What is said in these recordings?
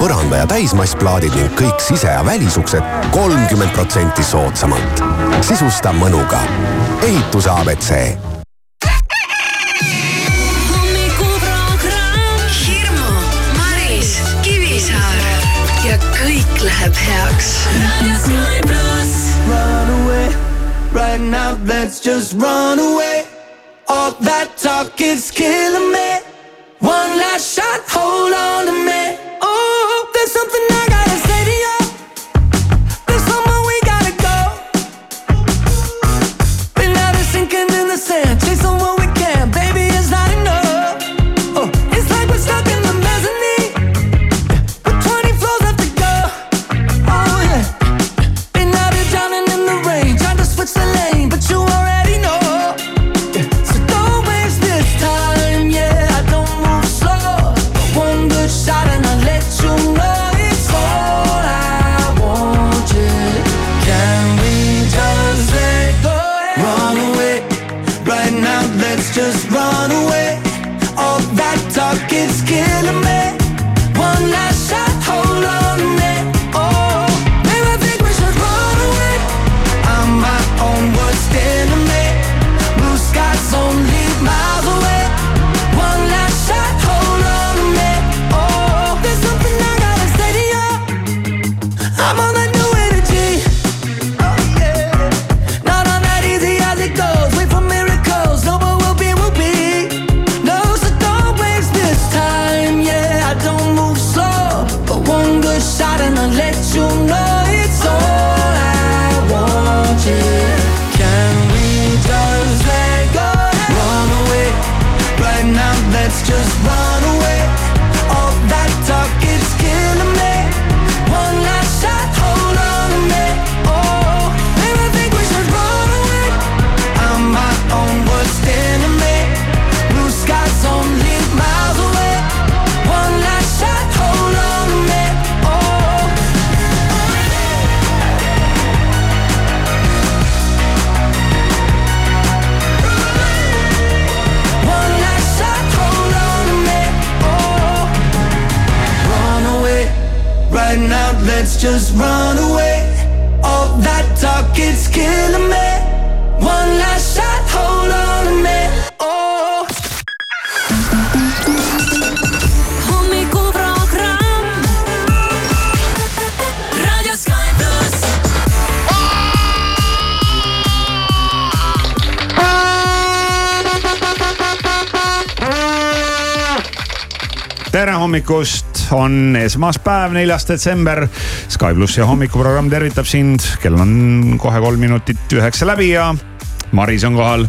põranda ja täismassplaadid ning kõik sise- ja välisuksed kolmkümmend protsenti soodsamalt. sisusta mõnuga. ehituse abc hommikuprogramm Hirmu, Maris, Kivisaar ja kõik läheb heaks. Run away, right now let's just run away. All that talk is killing me. One last shot, hold on to me. There's something let's just run away. All that talk is killing me. One last shot, hold on to me. Oh. hommikuprogramm. Radio Sky pluss. tere hommikust, on esmaspäev, neljas detsember. Sky plussi hommikuprogramm tervitab sind, kell on kohe kolm minutit üheksa läbi ja Maris on kohal.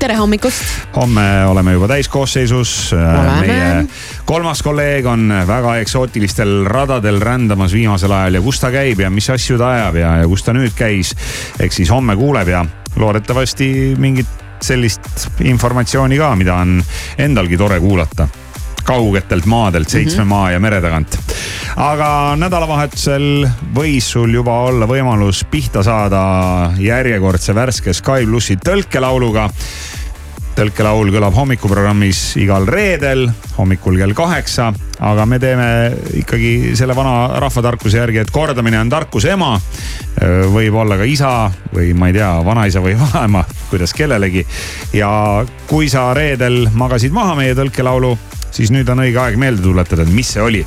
tere hommikust. homme oleme juba täiskoosseisus. Oleme. meie kolmas kolleeg on väga eksootilistel radadel rändamas viimasel ajal ja kus ta käib ja mis asju ta ajab ja, ja kus ta nüüd käis. eks siis homme kuuleb ja loodetavasti mingit sellist informatsiooni ka, mida on endalgi tore kuulata kaugetelt maadelt, seitsme mm -hmm. maa ja mere tagant. aga nädalavahetusel võis sul juba olla võimalus pihta saada järjekordse värske Sky plussi tõlkelauluga. tõlkelaul kõlab hommikuprogrammis igal reedel hommikul kell kaheksa, aga me teeme ikkagi selle vana rahvatarkuse järgi, et kordamine on tarkuse ema. võib olla ka isa või ma ei tea, vanaisa või vanaema, kuidas kellelegi. ja kui sa reedel magasid maha meie tõlkelaulu siis nüüd on õige aeg meelde tuletada, et mis see oli.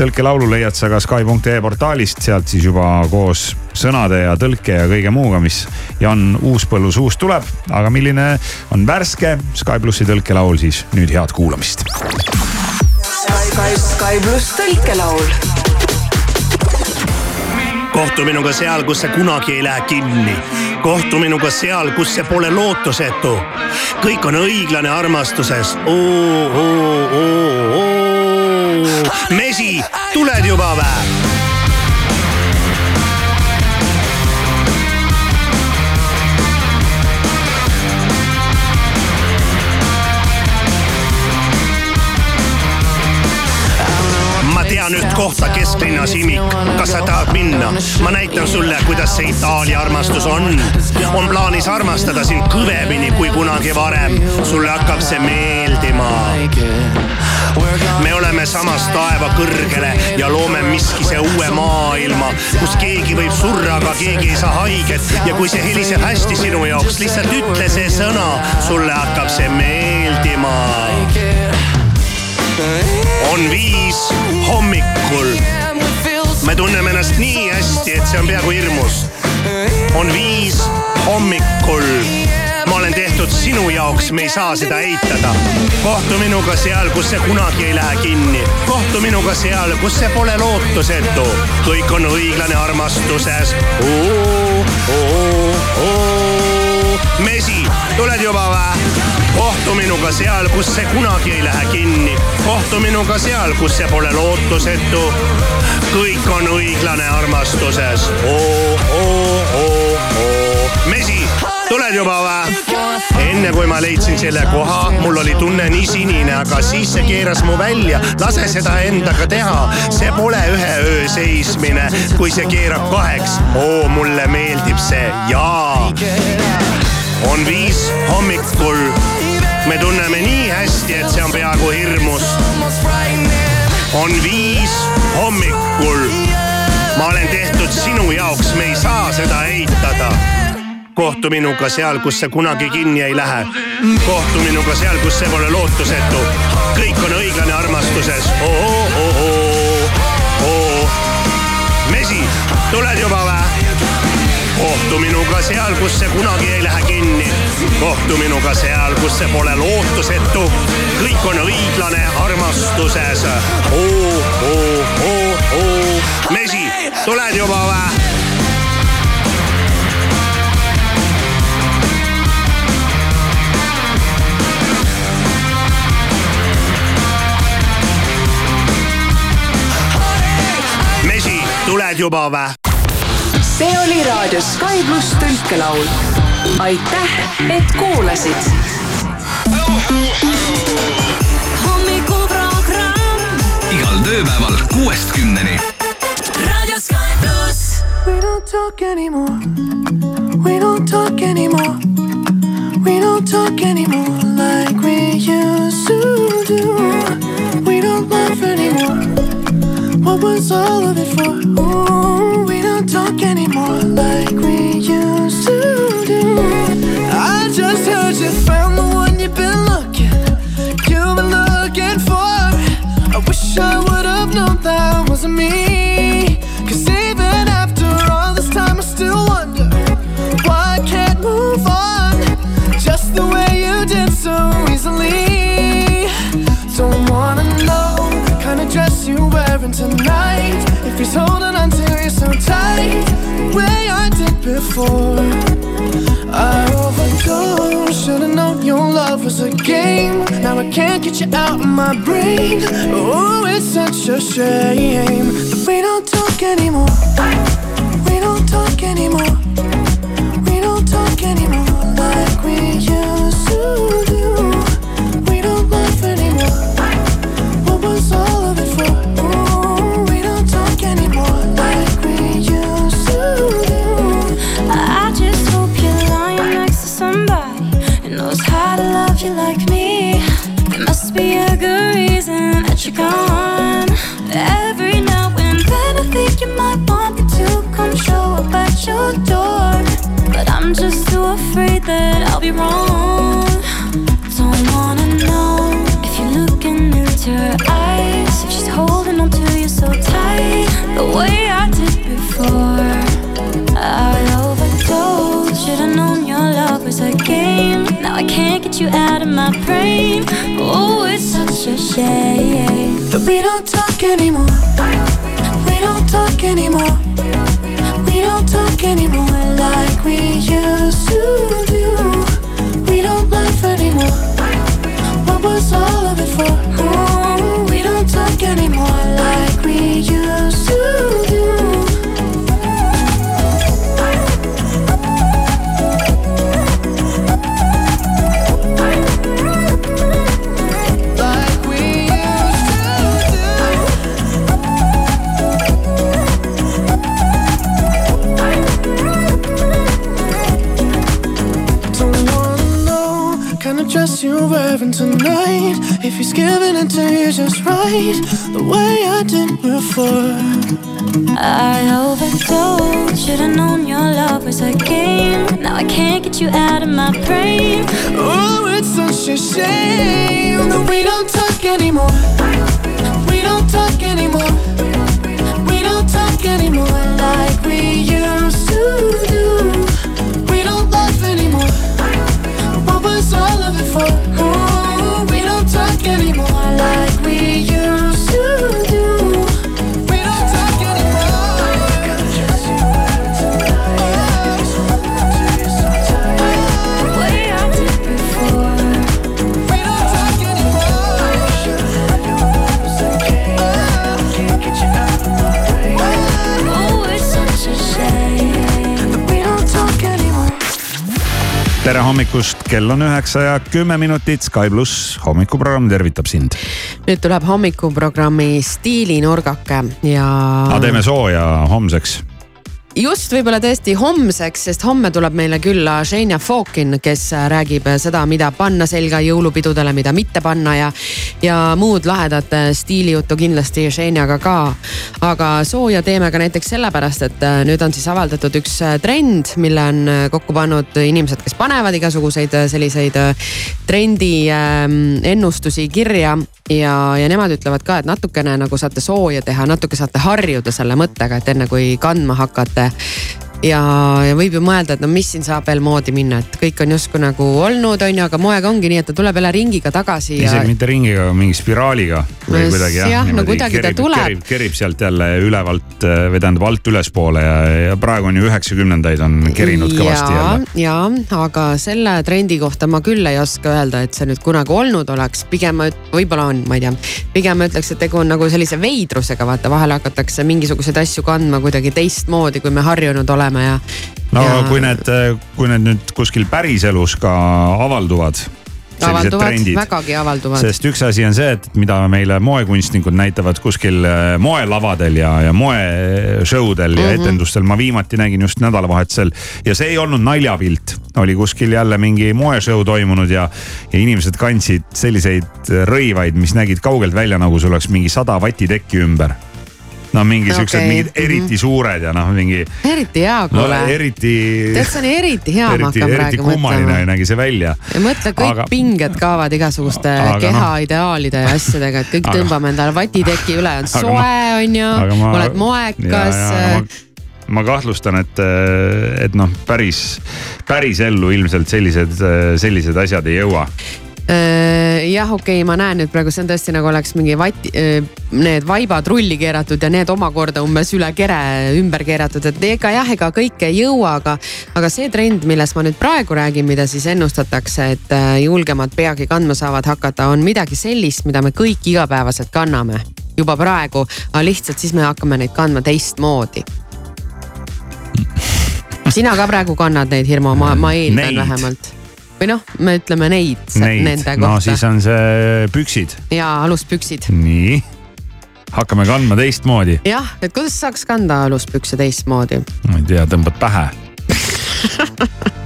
tõlkelaulu leiad sa ka Sky.ee portaalist, sealt siis juba koos sõnade ja tõlke ja kõige muuga, mis Jan Uuspõllu suust tuleb. aga milline on värske Sky plussi tõlkelaul, siis nüüd head kuulamist. Sky, Sky pluss tõlkelaul. kohtu minuga seal, kus see kunagi ei lähe kinni. Kohtu minuga seal, kus see pole lootusetu. kõik on õiglane armastuses. mesi, tuled juba vä? Üht kohta kesklinnas imik, kas sa tahad minna? ma näitan sulle, kuidas see Itaalia armastus on. on plaanis armastada sind kõvemini kui kunagi varem. sulle hakkab see meeldima. me oleme samast taeva kõrgele ja loome miskise uue maailma, kus keegi võib surra, aga keegi ei saa haiget ja kui see heliseb hästi sinu jaoks, lihtsalt ütle see sõna, sulle hakkab see meeldima on viis hommikul. me tunneme ennast nii hästi, et see on peaaegu hirmus. on viis hommikul. ma olen tehtud sinu jaoks, me ei saa seda eitada. kohtu minuga seal, kus see kunagi ei lähe kinni. kohtu minuga seal, kus see pole lootusetu. kõik on õiglane armastuses. mesi, tuled juba või? Kohtu minuga seal, kus see kunagi ei lähe kinni. kohtu minuga seal, kus see pole lootusetu. kõik on õiglane armastuses. mesi, tuled juba või? enne kui ma leidsin selle koha, mul oli tunne nii sinine, aga siis see keeras mu välja. lase seda endaga teha, see pole ühe öö seismine, kui see keerab kaheks. oo, mulle meeldib see, jaa on viis hommikul me tunneme nii hästi, et see on peaaegu hirmus. on viis hommikul. ma olen tehtud sinu jaoks, me ei saa seda eitada. kohtu minuga seal, kus see kunagi kinni ei lähe. kohtu minuga seal, kus see pole lootusetu. kõik on õiglane armastuses oh, oh, oh. mesi, tuled juba või? Kohtu minuga seal, kus see kunagi ei lähe kinni. kohtu minuga seal, kus see pole lootusetu. kõik on õiglane armastuses. oo, oo, oo, oo. mesi, tuled juba või? tuled juba või? See oli raadio Sky pluss tõlkelaul. aitäh, et kuulasid. hommikuprogramm igal tööpäeval kuuest kümneni. raadio Sky pluss. We don't talk anymore. We don't talk anymore. We don't talk anymore like we used to do. We don't laugh anymore. What was all of it for? Ooh, don't talk anymore like we used to do. I just heard you found the one you've been looking, you've been looking for. I wish I would have known that wasn't me. Cause even after all this time, I still wonder why I can't move on just the way you did so easily. Don't wanna know the kind of dress you're wearing tonight. If he's holding on tight, way I did before. I overdosed, should've known your love was a game. Now I can't get you out of my brain. Oh, it's such a shame that we don't talk anymore. We don't talk anymore. Every now and then I think you might want me to come show up at your door. But I'm just too afraid that I'll be wrong. You out of my brain. Oh, it's such a shame. That we don't talk anymore. We don't talk anymore. We don't talk anymore like we used right, the way I did before. I overdosed. Should've known your love was a game. Now I can't get you out of my brain. Oh, it's such a shame that we don't talk anymore. We don't talk anymore. We don't talk anymore hommikust, kell on üheksa ja kümme minutit, Sky pluss hommikuprogramm tervitab sind. nüüd tuleb hommikuprogrammi stiilinurgake ja aga teeme sooja homseks. just võib-olla tõesti homseks, sest homme tuleb meile külla Xenia Fokin, kes räägib seda, mida panna selga jõulupidudele, mida mitte panna ja, ja muud lahedat stiilijuttu kindlasti Xeniaga ka. aga sooja teeme ka näiteks sellepärast, et nüüd on siis avaldatud üks trend, mille on kokku pannud inimesed, kes panevad igasuguseid selliseid trendi ähm, ennustusi kirja ja, ja nemad ütlevad ka, et natukene nagu saate sooja teha, natuke saate harjuda selle mõttega, et enne kui kandma hakkate. Ja, ja võib ju mõelda, et no mis siin saab veel moodi minna, et kõik on justkui nagu olnud, on ju, aga moega ongi nii, et ta tuleb jälle ringiga tagasi ja isegi mitte ringiga, mingi spiraaliga või No kuidagi jah, no kuidagi ta tuleb. kerib, kerib sealt jälle ülevalt või tähendab alt ülespoole ja, ja praegu on ju üheksakümnendaid on kerinud kõvasti ja, jälle. ja aga selle trendi kohta ma küll ei oska öelda, et see nüüd kunagi olnud oleks, pigem ma võib-olla on, ma ei tea. pigem ma ütleks, et tegu on nagu sellise veidrusega, vaata vahel hakatakse mingisuguseid asju kandma kuidagi teistmoodi, kui me harjunud oleme ja. no ja... kui need, kui need nüüd kuskil päriselus ka avalduvad. avalduvad, vägagi avalduvad. sest üks asi on see, et mida meile moekunstnikud näitavad kuskil äh, moelavadel ja, ja moeshow del ja Mhm. etendustel. ma viimati nägin just nädalavahetusel ja see ei olnud naljapilt, oli kuskil jälle mingi moeshow toimunud ja, ja inimesed kandsid selliseid rõivaid, mis nägid kaugelt välja, nagu sul oleks mingi sada vatti tekki ümber. No mingi siuksed Okei, mingid eriti suured ja noh, mingi eriti hea, no kuule no, eriti. tead, see on eriti hea, ma hakkan eriti praegu kummaline mõtlema. nägi see välja. ja mõtle, kõik Aga- pinged kaovad igasuguste Aga noh- kehaideaalide ja asjadega, et kõik Aga- tõmbame endale vatiteki üle, on soe ma- on ju, ma- oled moekas. ma, ma kahtlustan, et, et noh, päris, päris ellu ilmselt sellised, sellised asjad ei jõua. Äh, jah, okei okay,, ma näen nüüd praegu, see on tõesti nagu oleks mingi vati, need vaibad rulli keeratud ja need omakorda umbes üle kere ümber keeratud, et ega jah, ega kõike ei jõua, aga. aga see trend, millest ma nüüd praegu räägin, mida siis ennustatakse, et äh, julgemad peagi kandma saavad hakata, on midagi sellist, mida me kõik igapäevaselt kanname juba praegu, aga lihtsalt siis me hakkame neid kandma teistmoodi. sina ka praegu kannad neid Hirmu, ma, ma eeldan vähemalt või noh, me ütleme neid, Neid, nende no kohta siis on see püksid. ja aluspüksid. nii, hakkame kandma teistmoodi. jah, et kuidas saaks kanda aluspükse teistmoodi? ma ei tea, tõmbad pähe.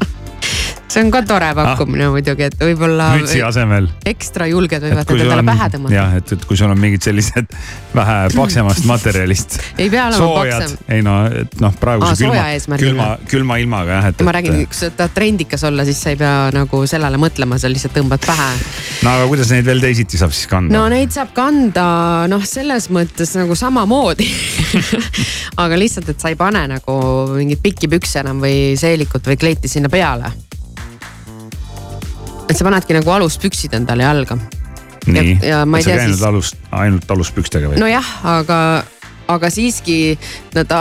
see on ka tore pakkumine ah. muidugi, et võib-olla mütsi asemel. ekstra julged võivad need endale pähe tõmmata. jah, et, et kui sul on mingid sellised vähe paksemast materjalist. Ei pea olema soojad, paksem. ei no, et noh, praeguse Aa, külma külma, külma ilmaga jah, et. ma räägin, kui sa tahad trendikas olla, siis sa ei pea nagu sellele mõtlema, sa lihtsalt tõmbad pähe. no aga kuidas neid veel teisiti saab siis kanda? no neid saab kanda noh, selles mõttes nagu samamoodi aga lihtsalt, et sa ei pane nagu mingeid pikki pükse enam või seelikut või kleiti sinna peale. Et sa panedki nagu aluspüksid endale jalga. nii, ei sa käinud siis- alust, ainult aluspükstega või? nojah, aga, aga siiski nad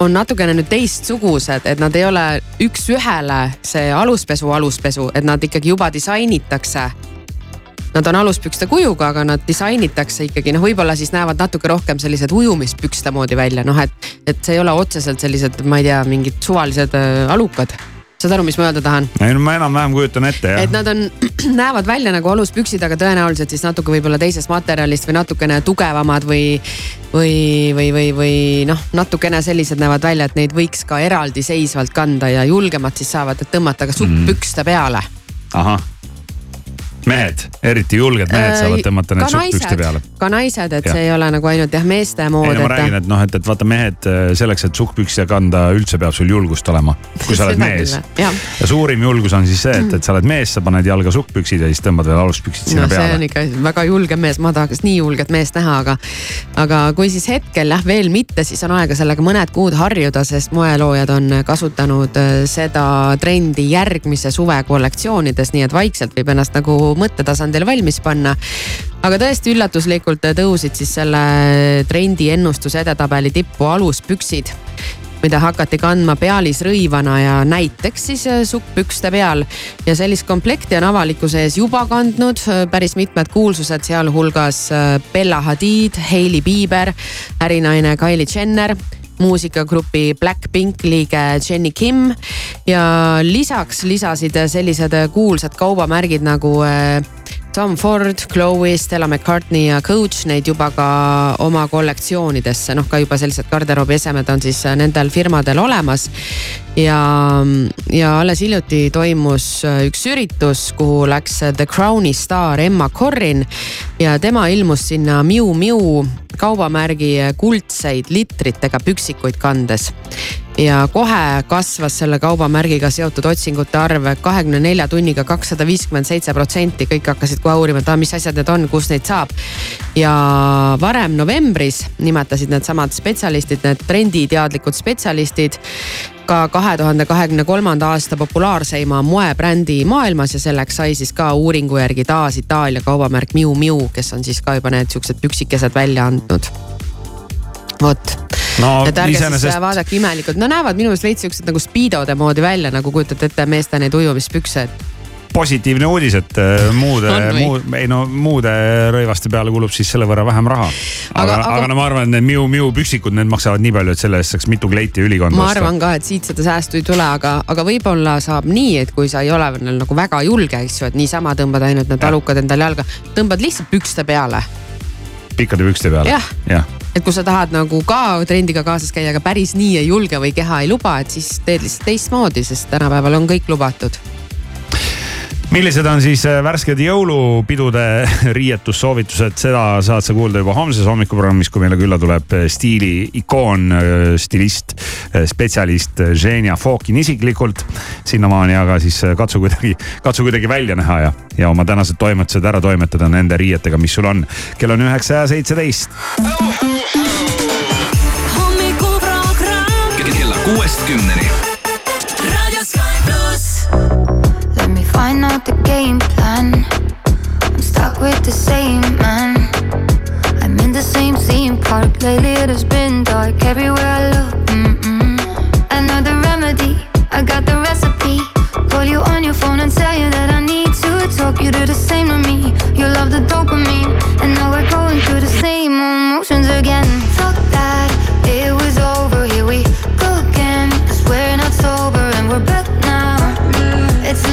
on natukene nüüd teistsugused, et nad ei ole üks-ühele see aluspesu, aluspesu, et nad ikkagi juba disainitakse. Nad on aluspükste kujuga, aga nad disainitakse ikkagi noh, võib-olla siis näevad natuke rohkem sellised ujumispükste moodi välja, noh et, et see ei ole otseselt sellised, ma ei tea, mingid suvalised äh, alukad. Saad aru, mis ma öelda tahan? ei no ma enam-vähem kujutan ette jah et nad on, näevad välja nagu aluspüksid, aga tõenäoliselt siis natuke võib-olla teisest materjalist või natukene tugevamad või. või, või, või, või noh, natukene sellised näevad välja, et neid võiks ka eraldiseisvalt kanda ja julgemad siis saavad, tõmmata ka suppükste peale. ahah, mehed, eriti julged mehed saavad tõmmata need Äh, ka sukkpükste peale ka naised, et Jah. see ei ole nagu ainult jah meeste mood, ei ma räägin, et noh, et, et vaata mehed äh, selleks, et sukkpükse kanda üldse peab sul julgust olema, kui sa oled mees jah.. ja suurim julgus on siis see, et, et sa oled mees, sa paned jalga sukkpüksid ja siis tõmbad veel aluspüksid sinna no see on peale. ikka väga julge mees, ma tahaks nii julget meest näha, aga, aga kui siis hetkel jah veel mitte, siis on aega sellega mõned kuud harjuda, sest moeloojad on kasutanud äh, seda trendi järgmise suve kollektsioonides, nii et vaikselt võib ennast nagu mõttetasandil valmis panna. aga tõesti üllatuslikult tõusid siis selle trendi ennustuse edetabeli tippu aluspüksid mida hakati kandma pealisrõivana ja näiteks siis sukkpükste peal. ja sellist komplekti on avalikkuse ees juba kandnud päris mitmed kuulsused, sealhulgas Bella Hadid, Hailey Bieber, ärinaine Kylie Jenner muusikagrupi Blackpink liige Jenny Kim. Ja lisaks lisasid sellised kuulsad kaubamärgid nagu äh, Tom Ford, Chloe, Stella McCartney ja Coach neid juba ka oma kollektsioonidesse, noh ka juba sellised garderoobiesemed on siis nendel firmadel olemas. ja, ja alles hiljuti toimus üks üritus, kuhu läks The Crowni staar Emma Corrin ja tema ilmus sinna Miu Miu kaubamärgi kuldseid litritega püksikuid kandes ja kohe kasvas selle kaubamärgiga seotud otsingute arv kahekümne nelja tunniga kakssada viiskümmend seitse protsenti, kõik hakkasid kohe uurima, et aa, mis asjad need on, kus neid saab. ja varem novembris nimetasid needsamad spetsialistid, need trenditeadlikud spetsialistid ka kahe tuhande kahekümne kolmanda aasta populaarseima moebrändi maailmas ja selleks sai siis ka uuringu järgi taas Itaalia kaubamärk Miu Miu, kes on siis ka juba need siuksed püksikesed välja andnud. Vot. No et ärge iseenesest siis vaadake imelikult, no näevad minu meelest veits siuksed nagu speedode moodi välja, nagu kujutate ette meeste neid ujumispükse, et positiivne uudis, et äh, muude, muu, ei no muude rõivaste peale kulub siis selle võrra vähem raha. aga, aga, aga- aga no ma arvan, et need Miu Miu püksikud, need maksavad nii palju, et selle eest saaks mitu kleiti ülikonda ma arvan ka, et siit seda säästu ei tule, aga, aga võib-olla saab nii, et kui sa ei ole veel nagu väga julge, eks ju, et niisama tõmbad ainult need talukad endale jalga, tõmbad lihtsalt pükste peale. Pikkade pükste peale. Jah. jah et kui sa tahad nagu ka trendiga kaasas käia, aga päris nii ei julge või keha ei luba, et siis teed lihtsalt teistmoodi, sest tänapäeval on kõik lubatud millised on siis äh, värsked jõulupidude riietussoovitused, seda saad sa kuulda juba homses hommikuprogrammis, kui meile külla tuleb äh, stiili ikoon, stilist, spetsialist Ženia Fokin isiklikult. sinnamaani aga siis äh, katsu kuidagi, katsu kuidagi välja näha ja, ja oma tänased toimetused ära toimetada nende riietega, mis sul on. kell on üheksa ja seitseteist. hommikuprogramm kella kuuest kümneni. raadio Sky pluss. Out the game plan. I'm stuck with the same man. I'm in the same theme park. Lately it has been dark everywhere I look. Mm-mm. Another remedy. I got the recipe. Call you on your phone and tell you that I need to talk. You do the same to me. You love the dopamine, and now we're going through the same emotions again. Fuck that, it was over. Here we go again. Cause we're not sober and we're back now. It's a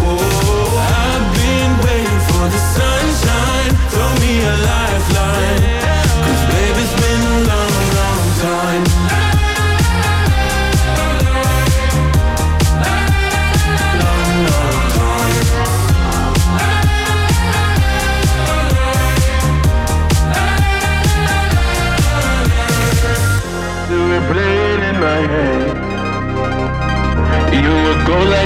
Oh, I've been waiting for the sunshine. Throw me a it's been a long, long time. Long, long time. You would go like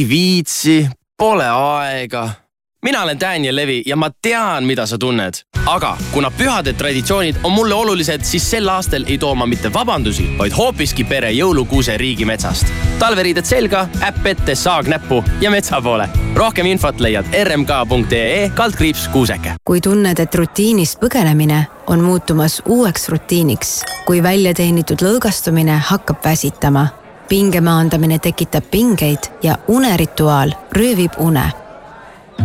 ei viitsi, pole aega. mina olen Daniel Levi ja ma tean, mida sa tunned. aga kuna pühade traditsioonid on mulle olulised, siis sel aastal ei too ma mitte vabandusi, vaid hoopiski pere jõulukuuse riigimetsast. talveriided selga, äpp ette, saag näppu ja metsa poole. rohkem infot leiad rmk.ee kaldkriips kuuseke. kui tunned, et rutiinist põgenemine on muutumas uueks rutiiniks, kui väljateenitud lõõgastumine hakkab väsitama, pinge maandamine tekitab pingeid ja unerituaal röövib une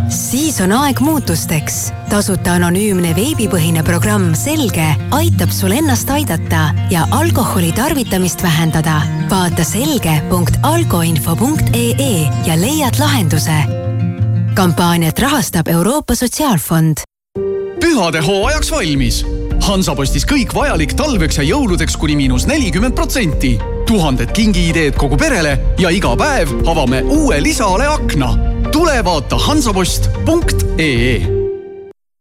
siis on aeg muutusteks. tasuta anonüümne veebipõhine programm Selge aitab sul ennast aidata ja alkoholi tarvitamist vähendada. vaata selge.alkoinfo.ee ja leiad lahenduse. kampaaniat rahastab Euroopa Sotsiaalfond pühade hooajaks valmis. Hansapostis kõik vajalik talveks ja jõuludeks kuni miinus nelikümmend protsenti. Tuhanded kingiideed kogu perele ja iga päev avame uue lisaale akna. tule vaata hansapost.ee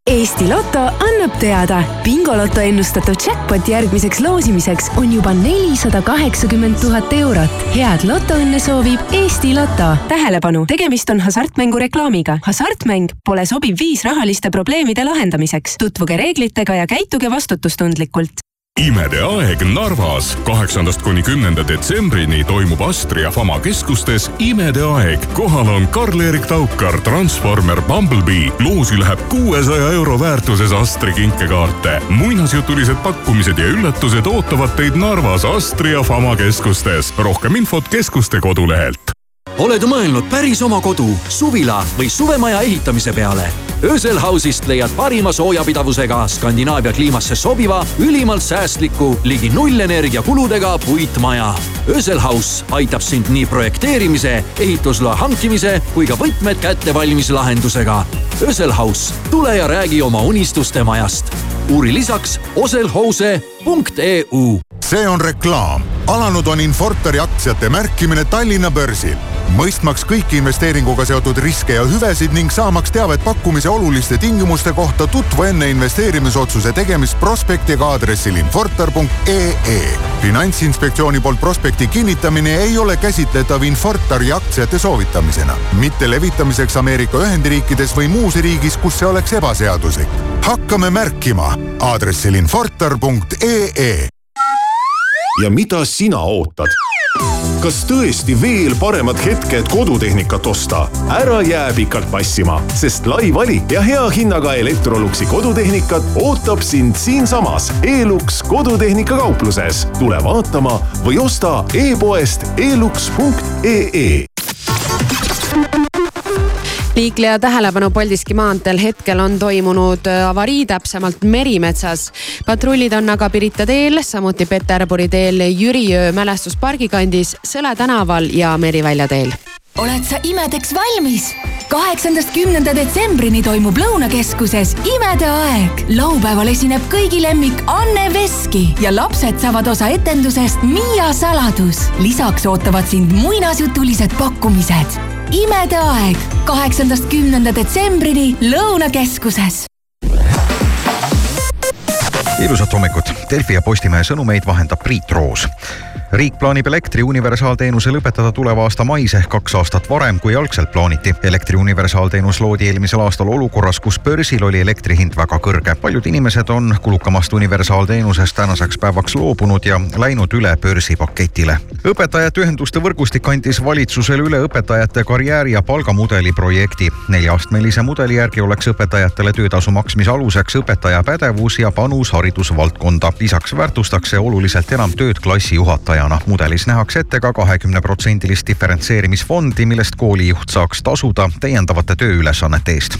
Eesti Loto annab teada, bingoloto ennustatud jackpot järgmiseks loosimiseks on juba nelisada kaheksakümmend tuhat eurot. head lotoõnne soovib Eesti Loto. tähelepanu, tegemist on hasartmängureklaamiga. hasartmäng pole sobiv viis rahaliste probleemide lahendamiseks. tutvuge reeglitega ja käituge vastutustundlikult imede aeg Narvas. kaheksandast kuni kümnenda detsembrini toimub Astria Fama keskustes Imede aeg. kohal on Karl-Erik Taukar, Transformer, Bumblebee. loosi läheb kuuesaja euro väärtuses Astri kinkekaarte. muinasjutulised pakkumised ja üllatused ootavad teid Narvas Astria Fama keskustes. rohkem infot keskuste kodulehelt oled mõelnud päris oma kodu, suvila või suvemaja ehitamise peale? Ösel House'ist leiad parima soojapidavusega Skandinaavia kliimasse sobiva, ülimalt säästliku, ligi nullenergia kuludega puitmaja. Ösel House aitab sind nii projekteerimise, ehitusloa hankimise kui ka võtmed kätte valmis lahendusega. Ösel House, tule ja räägi oma unistuste majast. uuri lisaks oselhouse.eu see on reklaam. alanud on Infortari aktsiate märkimine Tallinna börsil. Mõistmaks kõiki investeeringuga seotud riske ja hüvesid ning saamaks teavet pakkumise oluliste tingimuste kohta, tutvu enne investeerimisotsuse tegemist prospektiga aadressil infortar.ee. finantsinspektsiooni poolt prospekti kinnitamine ei ole käsitletav Infortari aktsiate soovitamisena, mitte levitamiseks Ameerika Ühendriikides või muus riigis, kus see oleks ebaseaduslik. hakkame märkima aadressil infortar.ee. ja mida sina ootad? Kas tõesti veel paremad hetked kodutehnikat osta? ära jää pikalt passima, sest lai valik ja hea hinnaga Electroluxi kodutehnikat ootab sind siinsamas Elux kodutehnika kaupluses. tule vaatama või osta e-poest elux.ee liikleja tähelepanu Paldiski maanteel hetkel on toimunud äh, avarii, täpsemalt Merimetsas. patrullid on aga Pirita teel, samuti Peterburi teel Jüriöö mälestuspargi kandis, Sõle tänaval ja Merivälja teel oled sa imedeks valmis? kaheksandast kümnenda detsembrini toimub Lõunakeskuses Imede aeg. laupäeval esineb kõigi lemmik Anne Veski ja lapsed saavad osa etendusest Miia saladus. lisaks ootavad sind muinasjutulised pakkumised. Imede aeg kaheksandast kümnenda detsembrini Lõunakeskuses. Ilusat hommikut, Delfi ja Postimehe sõnumeid vahendab Priit Roos riik plaanib elektri universaalteenuse lõpetada tuleva aasta mais ehk kaks aastat varem, kui algselt plaaniti. elektri universaalteenus loodi eelmisel aastal olukorras, kus börsil oli elektri hind väga kõrge. paljud inimesed on kulukamast universaalteenusest tänaseks päevaks loobunud ja läinud üle börsipaketile. õpetajate ühenduste võrgustik andis valitsusele üle õpetajate karjääri ja palgamudeli projekti. neljaastmelise mudeli järgi oleks õpetajatele töötasu maksmise aluseks õpetaja pädevus ja panus haridusvaldkonda. lisaks väärtustakse oluliselt enam tööd klassijuhatajana juhatajana. mudelis nähakse ette ka kahekümneprotsendilist diferentseerimisfondi, millest koolijuht saaks tasuda täiendavate tööülesannete eest.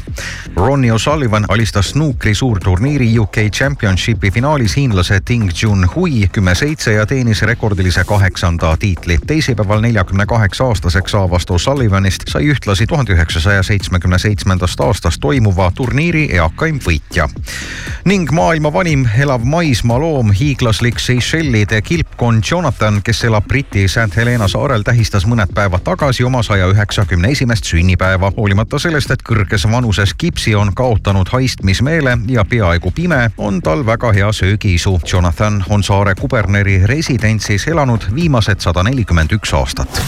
Ronnie O'Sullivan alistas snuukri suurturniiri UK Championshipi finaalis hiinlase Ding Junhui kümme-seitse ja teenis rekordilise kaheksanda tiitli. teisipäeval neljakümne kaheksa aastaseks saavast O'Sullivanist sai ühtlasi tuhande üheksasaja seitsmekümne seitsmendast aastast toimuva turniiri eakaim võitja. ning maailma vanim elav maismaaloom, hiiglaslik Seychellide kilpkonn Jonathan Jonathan, kes elab Briti St Helena saarel, tähistas mõned päevad tagasi oma saja üheksakümne esimest sünnipäeva. hoolimata sellest, et kõrges vanuses kipsi on kaotanud haistmismeele ja peaaegu pime, on tal väga hea söögiisu. Jonathan on saare kuberneri residentsis elanud viimased sada nelikümmend üks aastat.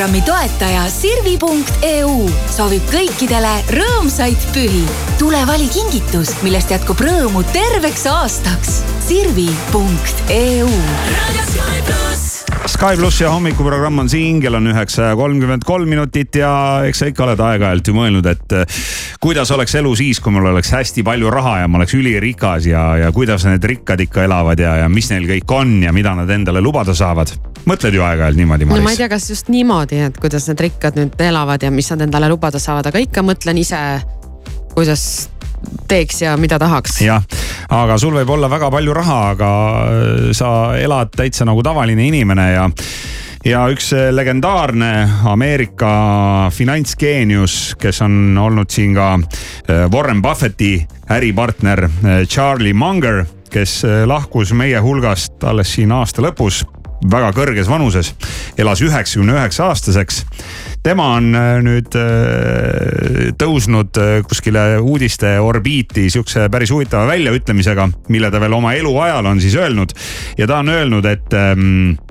Hommikuprogrammi toetaja Sirvi.eu soovib kõikidele rõõmsaid pühi. tule vali kingitus, millest jätkub rõõmu terveks aastaks. Sirvi.eu Sky pluss ja hommikuprogramm on siin, kell on üheksa ja kolmkümmend kolm minutit ja eks sa ikka oled aeg-ajalt ju mõelnud, et eh, kuidas oleks elu siis, kui mul oleks hästi palju raha ja ma oleks ülirikas ja, ja kuidas need rikkad ikka elavad ja, ja mis neil kõik on ja mida nad endale lubada saavad. Mõtled ju aeg-ajalt niimoodi, no ma ei Maris? tea, kas just niimoodi, et kuidas need rikkad nüüd elavad ja mis nad endale lubada saavad, aga ikka mõtlen ise, kuidas teeks ja mida tahaks. jah, aga sul võib olla väga palju raha, aga äh, sa elad täitsa nagu tavaline inimene ja ja üks äh, legendaarne Ameerika finantsgeenius, kes on olnud siin ka äh, Warren Buffetti äripartner Charlie Munger, kes lahkus meie hulgast alles siin aasta lõpus väga kõrges vanuses, elas üheksakümne üheksa aastaseks. tema on äh, nüüd äh, tõusnud äh, kuskile uudiste orbiiti sihukese päris huvitava väljaütlemisega, mille ta veel oma eluajal on siis öelnud ja ta on öelnud, et ähm, äh,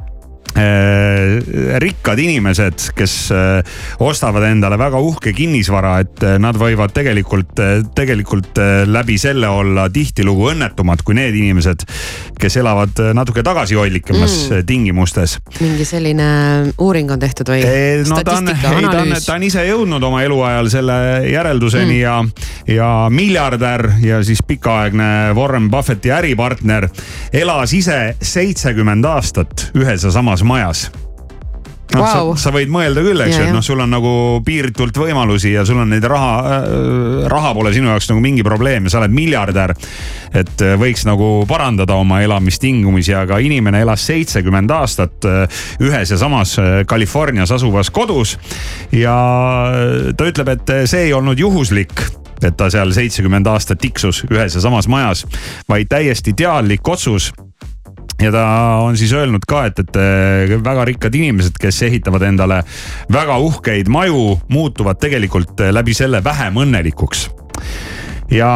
rikkad inimesed, kes äh, ostavad endale väga uhke kinnisvara, et äh, nad võivad tegelikult, tegelikult äh, läbi selle olla tihtilugu õnnetumad kui need inimesed, kes elavad äh, natuke tagasihoidlikumas Mm. tingimustes mingi selline uuring on tehtud või? no ta on, ei ta on, ta on ise jõudnud oma eluajal selle järelduseni mm. ja, ja miljardär ja siis pikaaegne Warren Buffetti äripartner elas ise seitsekümmend aastat ühes ja samas majas noh wow. Sa, sa võid mõelda küll, eks ju, et noh, sul on nagu piiritult võimalusi ja sul on neid raha äh,, raha pole sinu jaoks nagu mingi probleem ja sa oled miljardär. et äh, võiks nagu parandada oma elamistingimusi, aga inimene elas seitsekümmend aastat äh, ühes ja samas äh, Californias asuvas kodus. ja ta ütleb, et see ei olnud juhuslik et ta seal seitsekümmend aastat tiksus ühes ja samas majas, vaid täiesti teadlik otsus ja ta on siis öelnud ka, et, et äh, väga rikkad inimesed, kes ehitavad endale väga uhkeid maju, muutuvad tegelikult äh, läbi selle vähem õnnelikuks. Ja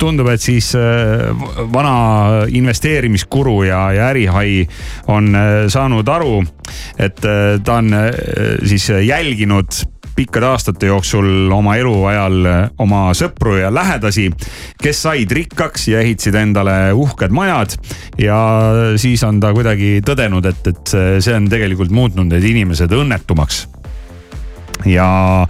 tundub, et siis äh, vana investeerimiskuru ja, ja ärihai on saanud aru, et ta on siis jälginud pikkade aastate jooksul oma eluajal äh, oma sõpru ja lähedasi, kes said rikkaks ja ehitasid endale uhked majad. ja siis on ta kuidagi tõdenud, et, et see on tegelikult muutnud need inimesed õnnetumaks ja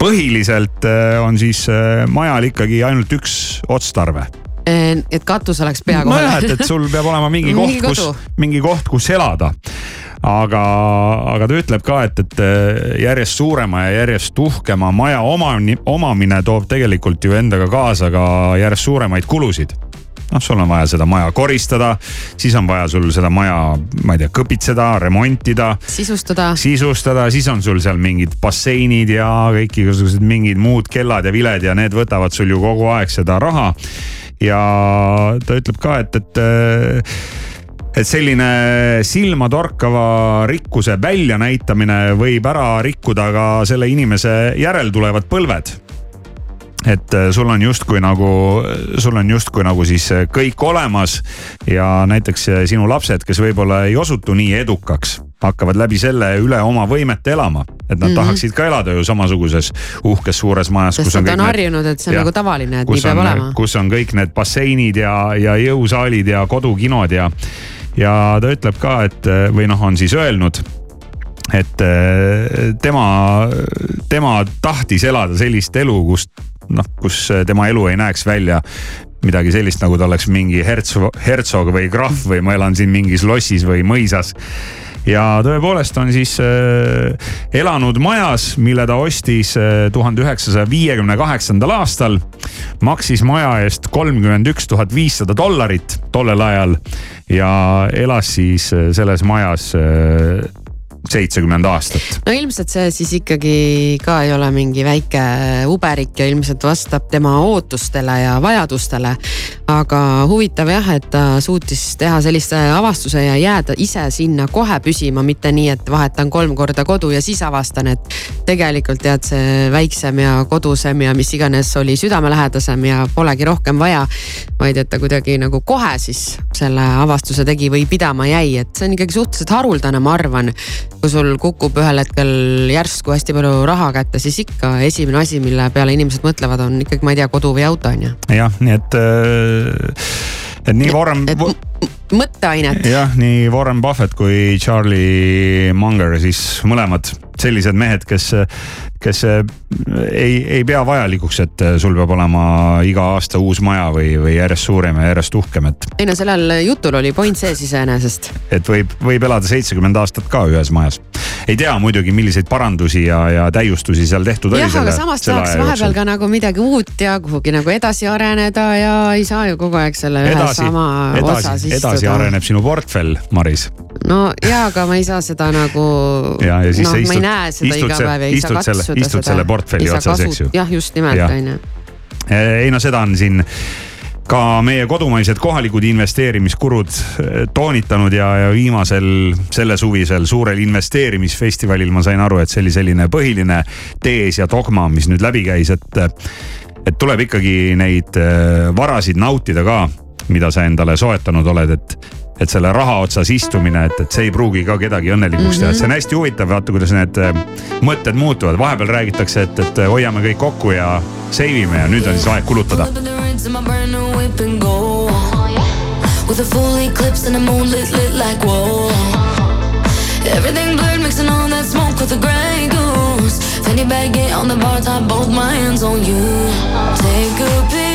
põhiliselt äh, on siis äh, majal ikkagi ainult üks otstarve et katus oleks pea kohal. nojah, et, et sul peab olema mingi koht, kus mingi koht, kus elada. Aga, aga ta ütleb ka, et, et äh, järjest suurema ja järjest uhkema maja omani, omamine toob tegelikult ju endaga kaasa ka järjest suuremaid kulusid noh, sul on vaja seda maja koristada, siis on vaja sul seda maja, ma ei tea, kõpitseda, remontida sisustada. sisustada, siis on sul seal mingid basseinid ja kõik igasugused mingid muud kellad ja viled ja need võtavad sul ju kogu aeg seda raha. ja ta ütleb ka, et, et et selline silmatorkava rikkuse väljanäitamine võib ära rikkuda ka selle inimese järeltulevad põlved et äh, sul on justkui nagu, sul on justkui nagu siis äh, kõik olemas ja näiteks äh, sinu lapsed, kes võib-olla ei osutu nii edukaks, hakkavad läbi selle üle oma võimete elama. et nad mm -hmm. tahaksid ka elada ju samasuguses uhkes suures majas. sest nad on harjunud, et see on ja, nagu tavaline, et nii peab on, olema. kus on kõik need basseinid ja, ja jõusaalid ja kodukinod ja ja ta ütleb ka, et või noh, on siis öelnud et äh, tema, tema tahtis elada sellist elu, kust noh, kus tema elu ei näeks välja midagi sellist, nagu ta oleks mingi hertsog, hertsog või krahv või ma elan siin mingis lossis või mõisas ja tõepoolest on siis äh, elanud majas, mille ta ostis äh, tuhande üheksasaja viiekümne kaheksandal aastal. maksis maja eest kolmkümmend üks tuhat viissada dollarit tollel ajal ja elas siis äh, selles majas seitsekümmend aastat. no ilmselt see siis ikkagi ka ei ole mingi väike uberik ja ilmselt vastab tema ootustele ja vajadustele. aga huvitav jah, et ta suutis teha sellise avastuse ja jääda ise sinna kohe püsima, mitte nii, et vahetan kolm korda kodu ja siis avastan, et tegelikult tead, see väiksem ja kodusem ja mis iganes oli südamelähedasem ja polegi rohkem vaja. vaid et ta kuidagi nagu kohe siis selle avastuse tegi või pidama jäi, et see on ikkagi suhteliselt haruldane, ma arvan kui sul kukub ühel hetkel järsku hästi palju raha kätte, siis ikka esimene asi, mille peale inimesed mõtlevad, on ikkagi, ma ei tea, kodu või auto on ju. jah, nii et, äh, et nii Warren. Mõtteainet. jah, nii Warren Buffett kui Charlie Munger siis mõlemad sellised mehed, kes, kes ei, ei pea vajalikuks, et sul peab olema iga aasta uus maja või, või järjest suurem ja järjest uhkem, et. ei no sellel jutul oli point sees iseenesest. et võib, võib elada seitsekümmend aastat ka ühes majas. ei tea muidugi, milliseid parandusi ja, ja täiustusi seal tehtud oli. jah, aga samas tahaks vahepeal ka nagu midagi uut ja kuhugi nagu edasi areneda ja ei saa ju kogu aeg selle ühe edasi, sama edasi, osas istuda. Edasi areneb sinu portfell, Maris. no ja, aga ma ei saa seda nagu. ja, ja siis no, sa istud näe seda iga päev katsuda selle, istud seda. selle portfelli otsas, eks ju. jah, just nimelt, on ju. ei no seda on siin ka meie kodumaised kohalikud investeerimiskurud eh, toonitanud ja, ja viimasel sellesuvisel suurel investeerimisfestivalil ma sain aru, et see oli selline põhiline tees ja dogma, mis nüüd läbi käis, et, et tuleb ikkagi neid eh, varasid nautida ka, mida sa endale soetanud oled, et et selle raha otsas istumine, et, et see ei pruugi ka kedagi õnnelikuks teha. Mm, -hmm. et see on hästi huvitav, vaata kuidas need äh, mõtted muutuvad, vahepeal räägitakse, et, et hoiame kõik kokku ja save ime ja nüüd on siis aeg kulutada. With a full eclipse and a moonlit lit like whoa Everything blurred mixing all that smoke with the gray goose. Fanny bag on the bar top, both my hands on you. Take a picture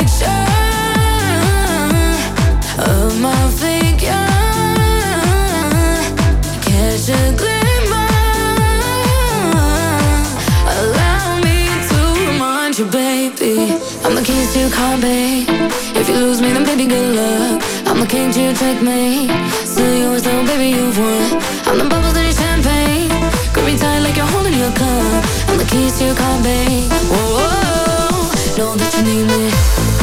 babe. If you lose me, then baby, good luck. I'm the king to your checkmate. Still yours, though, baby, you've won. I'm the bubbles in your champagne. Grip me tight like you're holding your cup. I'm the keys to your car, babe. Whoa, whoa, know that you need me.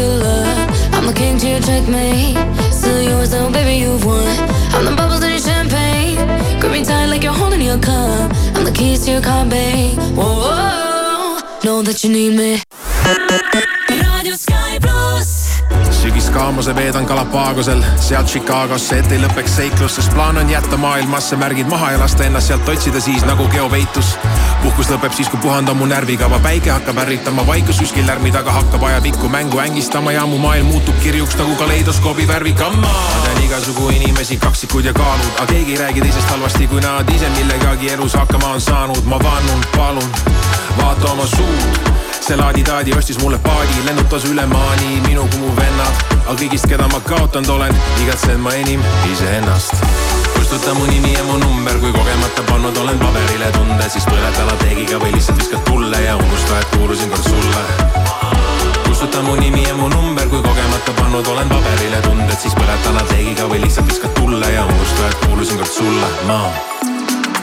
I'm the king to your checkmate. Still yours, oh baby, you've won. I'm the bubbles in your champagne. Grip me tight like you're holding your cup. I'm the keys to your car, babe. Whoa, whoa, know that you need me. Pluss. sügiskaamuse veedan Galapagosel, sealt Chicagosse, et ei lõpeks seiklus, sest plaan on jätta maailmasse märgid maha ja lasta ennast sealt otsida siis nagu geopeitus. puhkus lõpeb siis, kui puhandan mu närvikava, päike hakkab ärritama, vaikus kuskil lärmi taga hakkab ajapikku mängu ängistama ja mu maailm muutub kirjuks nagu kaleidoskoobi värvikamma. ma tean igasugu inimesi, kaksikud ja kaalud, aga keegi ei räägi teisest halvasti, kui nad ise millegagi elus hakkama on saanud. ma vannun, palun, vaata oma suud see laadi-taadi ostis mulle paadi, lennutas üle maani minu kui mu vennad. aga kõigist, keda ma kaotanud olen, igatsen ma enim iseennast. kustuta mu nimi ja mu number, kui kogemata pannud olen paberile tunde, siis põleta lateegiga või lihtsalt viskad tulle ja unusta, et kuulusin kord sulle. kustuta mu nimi ja mu number, kui kogemata pannud olen paberile tunded, siis põleta lateegiga või lihtsalt viskad tulle ja unusta, et kuulusin kord sulle, ma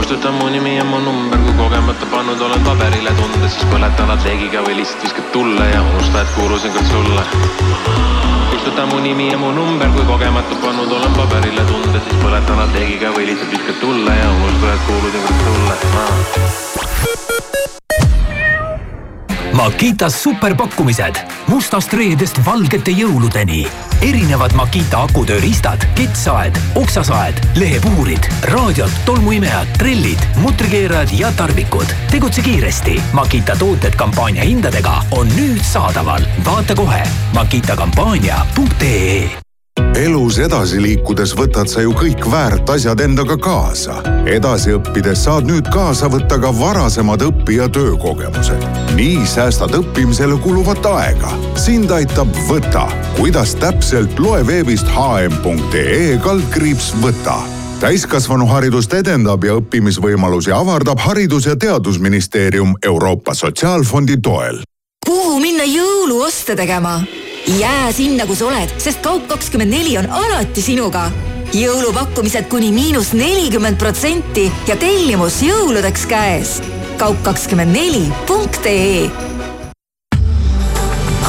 kustuta mu nimi ja mu number, kui kogemata pannud olen paberile tunded, siis põleta lateegiga või lihtsalt viskad tulle ja unusta, et kuulusin kord sulle kustuta mu nimi ja mu number, kui kogemata pannud olen paberile tunded, siis põleta lateegiga või lihtsalt viskad tulle ja unusta, et kuulusin kord sulle ma. Makitas superpakkumised mustast reedest valgete jõuludeni. erinevad Makita akutööriistad, kettsaed, oksasaed, lehepuhurid, raadiod, tolmuimejad, trellid, mutrikeerajad ja tarvikud. tegutse kiiresti, Makita tooted kampaania hindadega on nüüd saadaval. vaata kohe makitakampaania.ee elus edasi liikudes võtad sa ju kõik väärt asjad endaga kaasa. edasi õppides saad nüüd kaasa võtta ka varasemad õpi- ja töökogemused. nii säästad õppimisele kuluvat aega. sind aitab Võta. kuidas täpselt, loe veebist hm.ee kaldkriips Võta täiskasvanuharidust edendab ja õppimisvõimalusi avardab Haridus- ja Teadusministeerium Euroopa Sotsiaalfondi toel. kuhu minna jõuluoste tegema? Jää sinna, kus oled, sest Kaup24 on alati sinuga. jõulupakkumised kuni miinus nelikümmend protsenti ja tellimus jõuludeks käes. kaup24.ee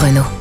Renault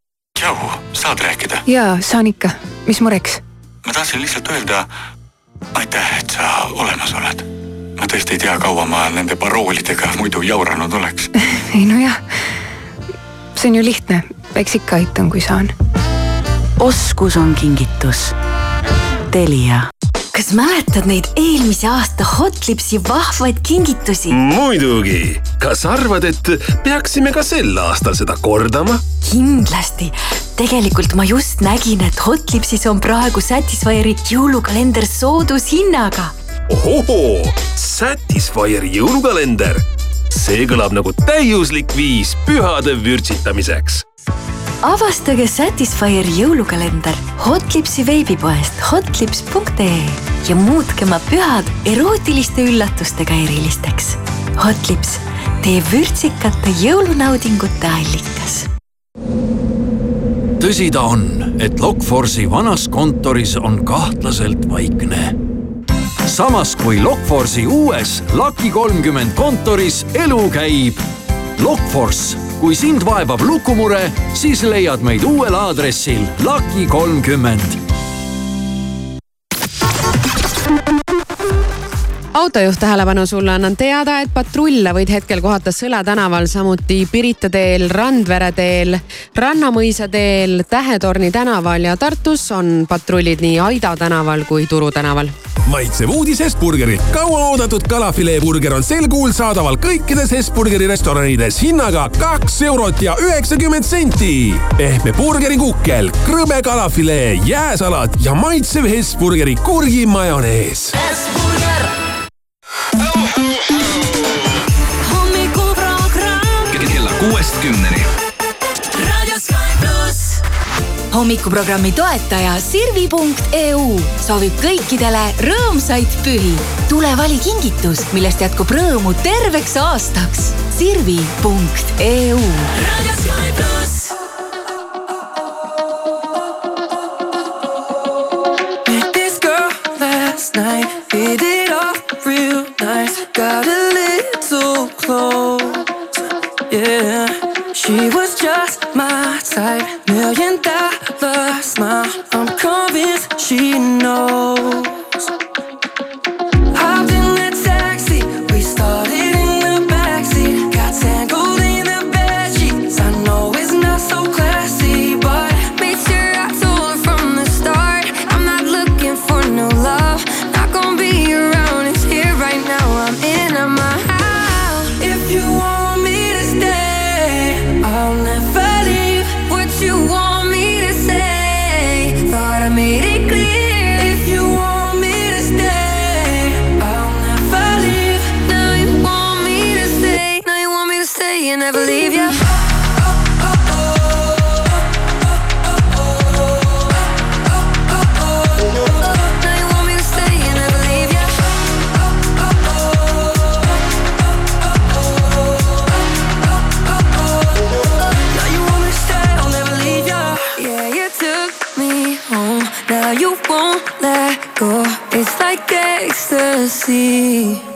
tšau, saad rääkida? jaa, saan ikka. mis mureks? ma tahtsin lihtsalt öelda aitäh, et sa olemas oled. ma tõesti ei tea, kaua ma nende paroolidega muidu jauranud oleks. ei nojah, see on ju lihtne, eks ikka aitan, kui saan. oskus on kingitus. Telia kas mäletad neid eelmise aasta Hotlipsi vahvaid kingitusi? muidugi, kas arvad, et peaksime ka sel aastal seda kordama? kindlasti. tegelikult ma just nägin, et Hotlipsis on praegu Satisfyeri jõulukalender soodushinnaga. ohohoo, Satisfyeri jõulukalender. see kõlab nagu täiuslik viis pühade vürtsitamiseks avastage Satisfyeri jõulukalender Hotlipsi veebipoest hotlips.ee ja muutke oma pühad erootiliste üllatustega erilisteks. Hotlips, teie vürtsikate jõulunaudingute allikas. tõsi ta on, et Lokforce'i vanas kontoris on kahtlaselt vaikne. samas kui Lokforce'i uues Lucky kolmkümmend kontoris elu käib. Lokforce, kui sind vaevab lukumure, siis leiad meid uuel aadressil Lucky kolmkümmend autojuht tähelepanu sulle annan teada, et patrulle võid hetkel kohata Sõle tänaval, samuti Pirita teel, Randvere teel, Rannamõisa teel, Tähetorni tänaval ja Tartus on patrullid nii Aida tänaval kui Turu tänaval maitsev uudis Hesburgerilt. kauaoodatud kalafileeburger on sel kuul saadaval kõikides Hesburgeri restoranides hinnaga kaks eurot ja üheksakümmend senti. pehme burgerikukkel, krõbe kalafilee, jääsalat ja maitsev Hesburgeri kurgimajonees. Hesburger hommikuprogramm kella kuuest kümneni. Hommikuprogrammi toetaja Sirvi.eu soovib kõikidele rõõmsaid pühi. tule vali kingitus, millest jätkub rõõmu terveks aastaks. Sirvi.eu. raadio Sky pluss. Type, million dollar smile. I'm convinced she knows. Like ecstasy.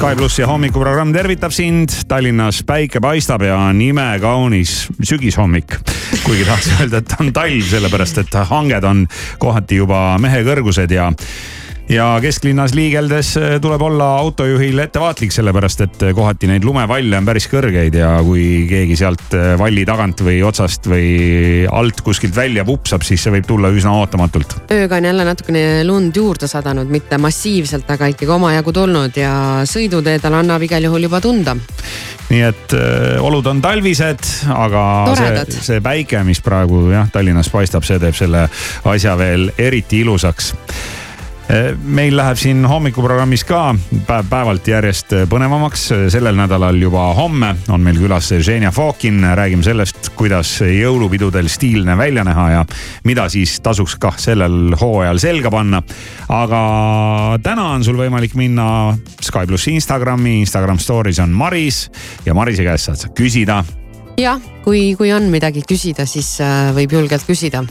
Sky plussi hommikuprogramm tervitab sind. Tallinnas päike paistab ja on imekaunis sügishommik. kuigi tahaks öelda, et on talv, sellepärast et hanged on kohati juba mehe kõrgused ja ja kesklinnas liigeldes eh, tuleb olla autojuhil ettevaatlik, sellepärast et eh, kohati neid lumevalle on päris kõrgeid ja kui keegi sealt eh, valli tagant või otsast või alt kuskilt välja vupsab, siis see võib tulla üsna ootamatult. ööga on jälle natukene lund juurde sadanud, mitte massiivselt, aga ikkagi omajagu tulnud ja sõiduteedel annab igal juhul juba tunda. nii et öö, olud on talvised, aga Toredad. see, see päike, mis praegu jah, Tallinnas paistab, see teeb selle asja veel eriti ilusaks meil läheb siin hommikuprogrammis ka päev päevalt järjest põnevamaks. sellel nädalal juba homme on meil külas Ženja Fokin, räägime sellest, kuidas jõulupidudel stiilne välja näha ja mida siis tasuks kah sellel hooajal selga panna. aga täna on sul võimalik minna Sky plussi Instagrami, Instagram story's on Maris ja Marise käest saad sa küsida jah, kui, kui on midagi küsida, siis äh, võib julgelt küsida.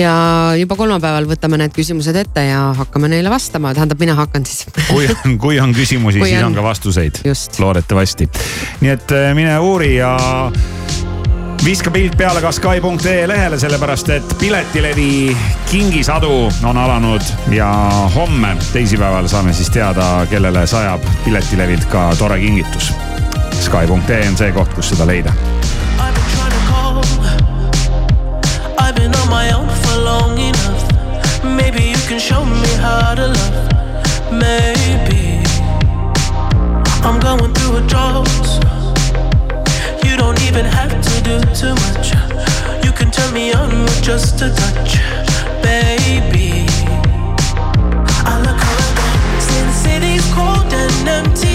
Ja juba kolmapäeval võtame need küsimused ette ja hakkame neile vastama, tähendab, mina hakkan siis. kui on, kui on küsimusi, siis on. on ka vastuseid. loodetavasti. nii et äh, mine uuri ja viska pilt peale ka Sky.ee lehele, sellepärast et Piletilevi kingisadu on alanud ja homme, teisipäeval saame siis teada, kellele sajab Piletilevilt ka tore kingitus. Sky.ee on see koht, kus seda leida. I've been on my own can show me how to love. Maybe I'm going through a drought. You don't even have to do too much. You can turn me on with just a touch, baby. I look around since city's cold and empty.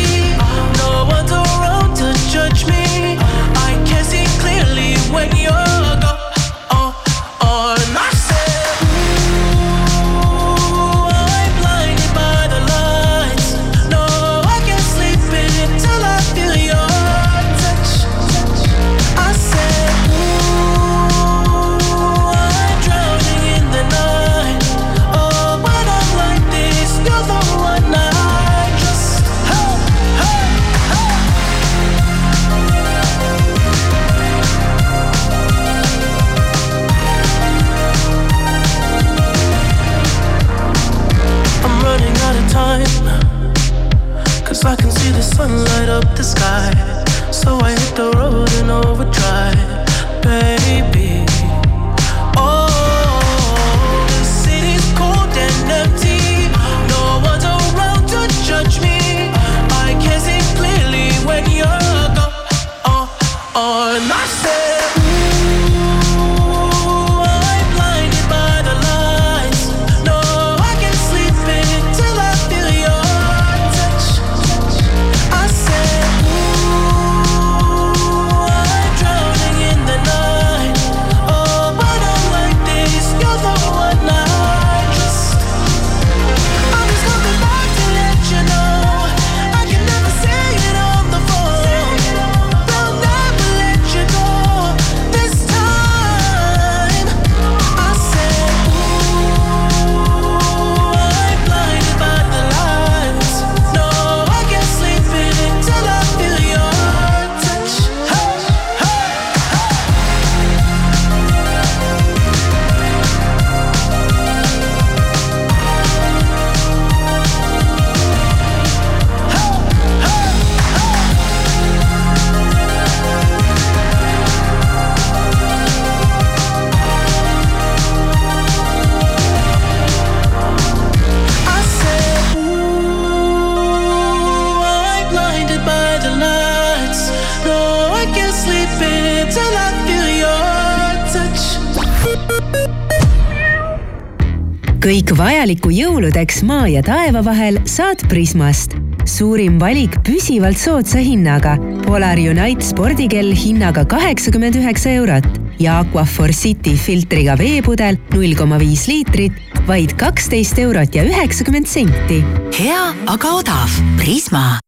Kõik vajaliku jõuludeks maa ja taeva vahel saad Prismast. suurim valik püsivalt soodsa hinnaga. Polar Unite spordikell hinnaga kaheksakümmend üheksa eurot ja Aquafor City filtriga veepudel null koma viis liitrit, vaid kaksteist eurot ja üheksakümmend senti. hea, aga odav. Prisma.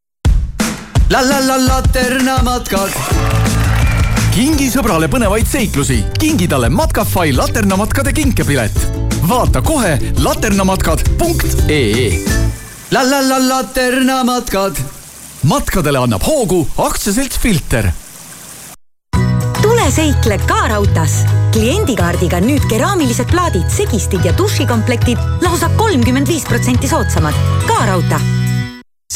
la la la Laterna matkad kingi sõbrale põnevaid seiklusi, kingi talle Matkafai laternamatkade kinkepilet vaata kohe laternamatkad.ee. la la la laternamatkad. matkadele annab hoogu aktsiaselts Filter tule seikle ka raudtees. kliendikaardiga nüüd keraamilised plaadid, segistid ja dušikomplektid lausa kolmkümmend viis protsenti soodsamad. ka raudtee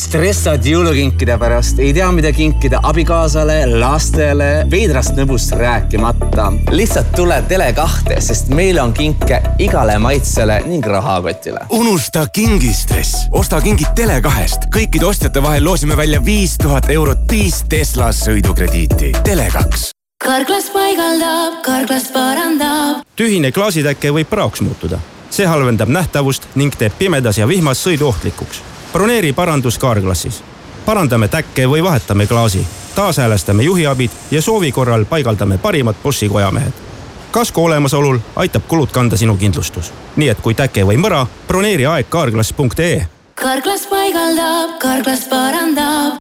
stressad jõulukinkide pärast, ei tea, mida kinkida abikaasale, lastele, veidrast nõbust rääkimata. lihtsalt tule Tele2-te, sest meil on kinke igale maitsele ning rahakotile. unusta kingistress, osta kingid Tele2-st. kõikide ostjate vahel loosime välja viis tuhat eurot viis Tesla sõidukrediiti. Tele2 karklas paigaldab, karklas parandab. tühine klaasitäke võib praoks muutuda. see halvendab nähtavust ning teeb pimedas ja vihmas sõidu ohtlikuks broneeri parandus Carglassis. parandame täkke või vahetame klaasi, taashäälestame juhiabid ja soovi korral paigaldame parimad Boschi kojamehed. kasko olemasolul aitab kulud kanda sinu kindlustus. nii et kui täke või mõra, broneeri aeg carglass.ee. Carglass paigaldab, Carglass parandab.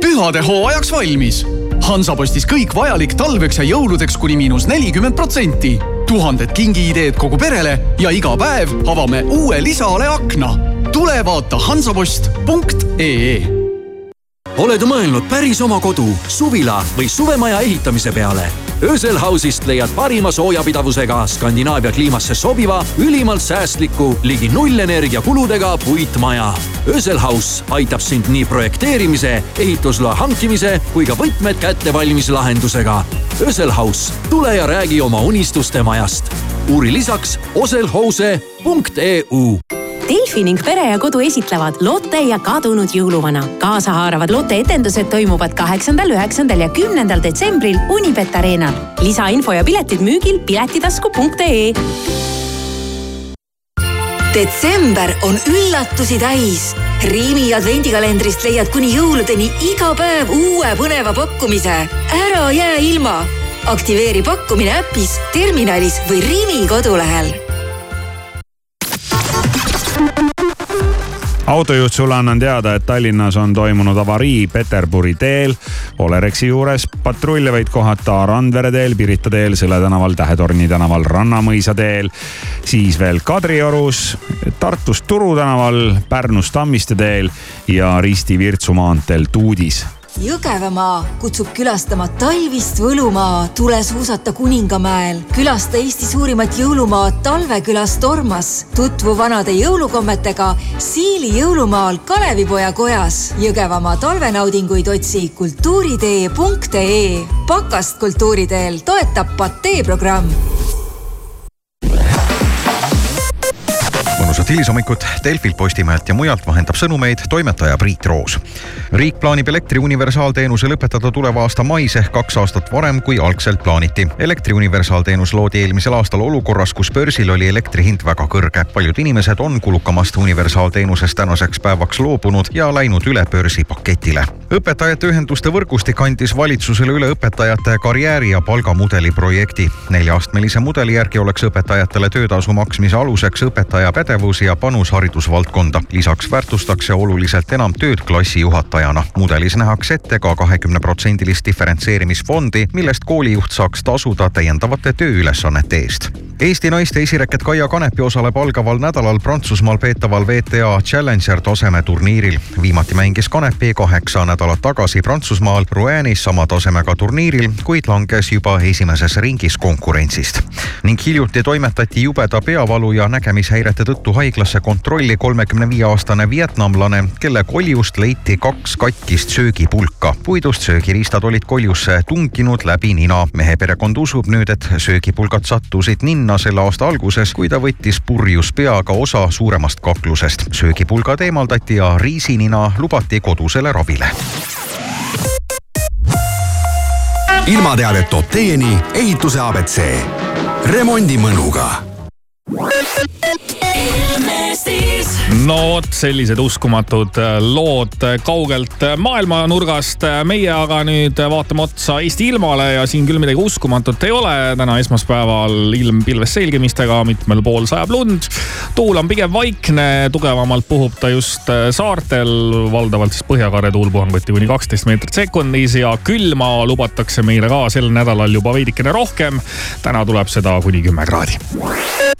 pühade hooajaks valmis Hansapostis kõik vajalik talveks ja jõuludeks kuni miinus nelikümmend protsenti tuhanded kingiideed kogu perele ja iga päev avame uue lisaale akna. Tule vaata hansapost.ee oled mõelnud päris oma kodu, suvila või suvemaja ehitamise peale? Ösel House'ist leiad parima soojapidavusega Skandinaavia kliimasse sobiva, ülimalt säästliku, ligi nullenergia kuludega puitmaja. Ösel House aitab sind nii projekteerimise, ehitusloa hankimise kui ka võtmed kätte valmis lahendusega. Ösel House, tule ja räägi oma unistuste majast. uuri lisaks oselhouse.eu Delfi ning Pere ja Kodu esitlevad Lotte ja kadunud jõuluvana. kaasahaaravad Lotte etendused toimuvad kaheksandal, üheksandal ja kümnendal detsembril Unibet Arenal. lisainfo ja piletid müügil piletitasku.ee detsember on üllatusi täis. Riimi advendikalendrist leiad kuni jõuludeni iga päev uue põneva pakkumise. ära jää ilma. aktiveeri pakkumine äpis, terminalis või Rimi kodulehel autojuht, sulle annan teada, et Tallinnas on toimunud avarii Peterburi teel, Olerexi juures. patrulle võid kohata Randvere teel, Pirita teel, Sõle tänaval, Tähetorni tänaval, Rannamõisa teel. siis veel Kadriorus, Tartus Turu tänaval, Pärnus Tammiste teel ja Risti-Virtsu maanteel Tuudis Jõgevamaa kutsub külastama talvist võlumaa, tule suusata Kuningamäel. külasta Eesti suurimat jõulumaad talvekülas Tormas. tutvu vanade jõulukommetega Siili jõulumaal Kalevipoja kojas. Jõgevamaa talvenaudinguid otsi kultuuritee.ee. pakast kultuuriteel toetab Patee programm mõnusat hilisommikut Delfilt, Postimehelt ja mujalt vahendab sõnumeid toimetaja Priit Roos. riik plaanib elektri universaalteenuse lõpetada tuleva aasta mais ehk kaks aastat varem, kui algselt plaaniti. elektri universaalteenus loodi eelmisel aastal olukorras, kus börsil oli elektri hind väga kõrge. paljud inimesed on kulukamast universaalteenusest tänaseks päevaks loobunud ja läinud üle börsipaketile. õpetajate ühenduste võrgustik andis valitsusele üle õpetajate karjääri ja palgamudeli projekti. nelja-astmelise mudeli järgi oleks õpetajatele töötasu maksmise aluseks õpetaja pädevus pädevus ja panus haridusvaldkonda. lisaks väärtustakse oluliselt enam tööd klassijuhatajana. mudelis nähakse ette ka kahekümneprotsendilist diferentseerimisfondi, millest koolijuht saaks tasuda täiendavate tööülesannete eest. Eesti naiste esireket Kaia Kanepi osaleb algaval nädalal Prantsusmaal peetaval WTA Challenger taseme turniiril. viimati mängis Kanepi kaheksa nädalat tagasi Prantsusmaal Rouenis sama tasemega turniiril, kuid langes juba esimeses ringis konkurentsist. ning hiljuti toimetati jubeda peavalu ja nägemishäirete tõttu haiglasse kontrolli kolmekümne viie aastane vietnamlane, kelle koljust leiti kaks katkist söögipulka. puidust söögiriistad olid koljusse tunginud läbi nina. mehe perekond usub nüüd, et söögipulgad sattusid ninna selle aasta alguses, kui ta võttis purjus peaga osa suuremast kaklusest. söögipulgad eemaldati ja riisinina lubati kodusele ravile ilmateadet toob teieni ehituse abc. remondimõnuga no vot, sellised uskumatud lood kaugelt maailmanurgast. meie aga nüüd vaatame otsa Eesti ilmale ja siin küll midagi uskumatut ei ole. täna esmaspäeval ilm pilves selgimistega, mitmel pool sajab lund. tuul on pigem vaikne, tugevamalt puhub ta just saartel, valdavalt siis põhjakarre tuulpuhanguti kuni kaksteist meetrit sekundis ja külma lubatakse meile ka sel nädalal juba veidikene rohkem. täna tuleb seda kuni kümme kraadi